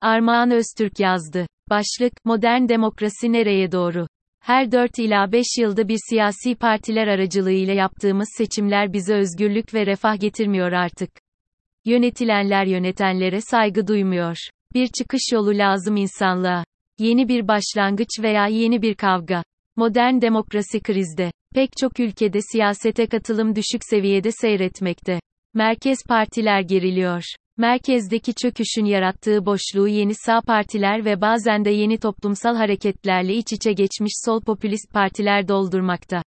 Armağan Öztürk yazdı. Başlık, Modern Demokrasi Nereye Doğru? Her 4 ila 5 yılda bir siyasi partiler aracılığıyla yaptığımız seçimler bize özgürlük ve refah getirmiyor artık. Yönetilenler yönetenlere saygı duymuyor. Bir çıkış yolu lazım insanlığa. Yeni bir başlangıç veya yeni bir kavga. Modern demokrasi krizde. Pek çok ülkede siyasete katılım düşük seviyede seyretmekte. Merkez partiler geriliyor. Merkezdeki çöküşün yarattığı boşluğu yeni sağ partiler ve bazen de yeni toplumsal hareketlerle iç içe geçmiş sol popülist partiler doldurmakta.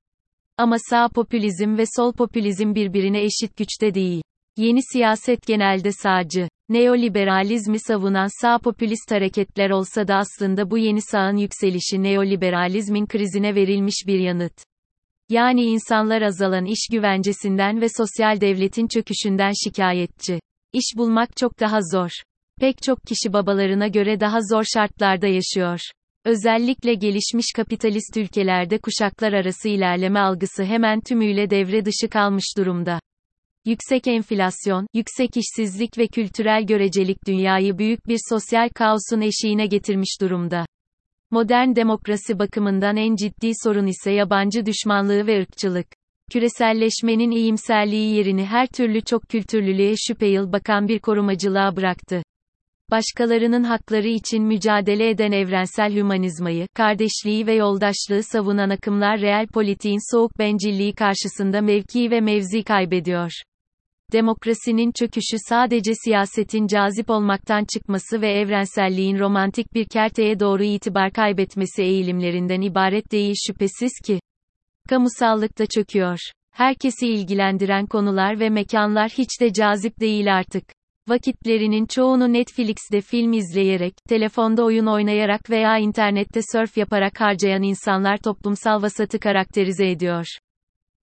Ama sağ popülizm ve sol popülizm birbirine eşit güçte değil. Yeni siyaset genelde sağcı, neoliberalizmi savunan sağ popülist hareketler olsa da aslında bu yeni sağın yükselişi neoliberalizmin krizine verilmiş bir yanıt. Yani insanlar azalan iş güvencesinden ve sosyal devletin çöküşünden şikayetçi. İş bulmak çok daha zor. Pek çok kişi babalarına göre daha zor şartlarda yaşıyor. Özellikle gelişmiş kapitalist ülkelerde kuşaklar arası ilerleme algısı hemen tümüyle devre dışı kalmış durumda. Yüksek enflasyon, yüksek işsizlik ve kültürel görecelik dünyayı büyük bir sosyal kaosun eşiğine getirmiş durumda. Modern demokrasi bakımından en ciddi sorun ise yabancı düşmanlığı ve ırkçılık. Küreselleşmenin iyimserliği yerini her türlü çok kültürlülüğe şüpheyil bakan bir korumacılığa bıraktı. Başkalarının hakları için mücadele eden evrensel hümanizmayı, kardeşliği ve yoldaşlığı savunan akımlar reel politiğin soğuk bencilliği karşısında mevki ve mevzi kaybediyor. Demokrasinin çöküşü sadece siyasetin cazip olmaktan çıkması ve evrenselliğin romantik bir kerteye doğru itibar kaybetmesi eğilimlerinden ibaret değil şüphesiz ki. Kamusallık da çöküyor. Herkesi ilgilendiren konular ve mekanlar hiç de cazip değil artık. Vakitlerinin çoğunu Netflix'te film izleyerek, telefonda oyun oynayarak veya internette surf yaparak harcayan insanlar toplumsal vasatı karakterize ediyor.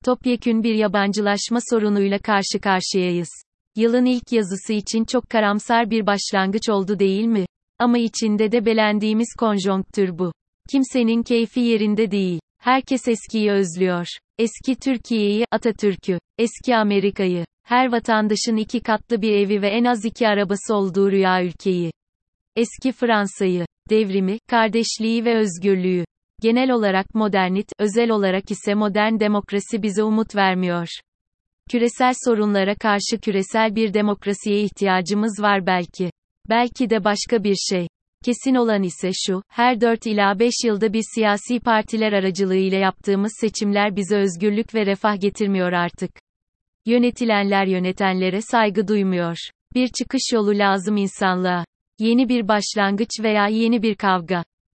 Topyekün bir yabancılaşma sorunuyla karşı karşıyayız. Yılın ilk yazısı için çok karamsar bir başlangıç oldu değil mi? Ama içinde de belendiğimiz konjonktür bu. Kimsenin keyfi yerinde değil. Herkes eskiyi özlüyor. Eski Türkiye'yi, Atatürk'ü, eski Amerika'yı, her vatandaşın iki katlı bir evi ve en az iki arabası olduğu rüya ülkeyi. Eski Fransa'yı, devrimi, kardeşliği ve özgürlüğü. Genel olarak modernit, özel olarak ise modern demokrasi bize umut vermiyor. Küresel sorunlara karşı küresel bir demokrasiye ihtiyacımız var belki. Belki de başka bir şey. Kesin olan ise şu, her 4 ila 5 yılda bir siyasi partiler aracılığıyla yaptığımız seçimler bize özgürlük ve refah getirmiyor artık. Yönetilenler yönetenlere saygı duymuyor. Bir çıkış yolu lazım insanlığa. Yeni bir başlangıç veya yeni bir kavga.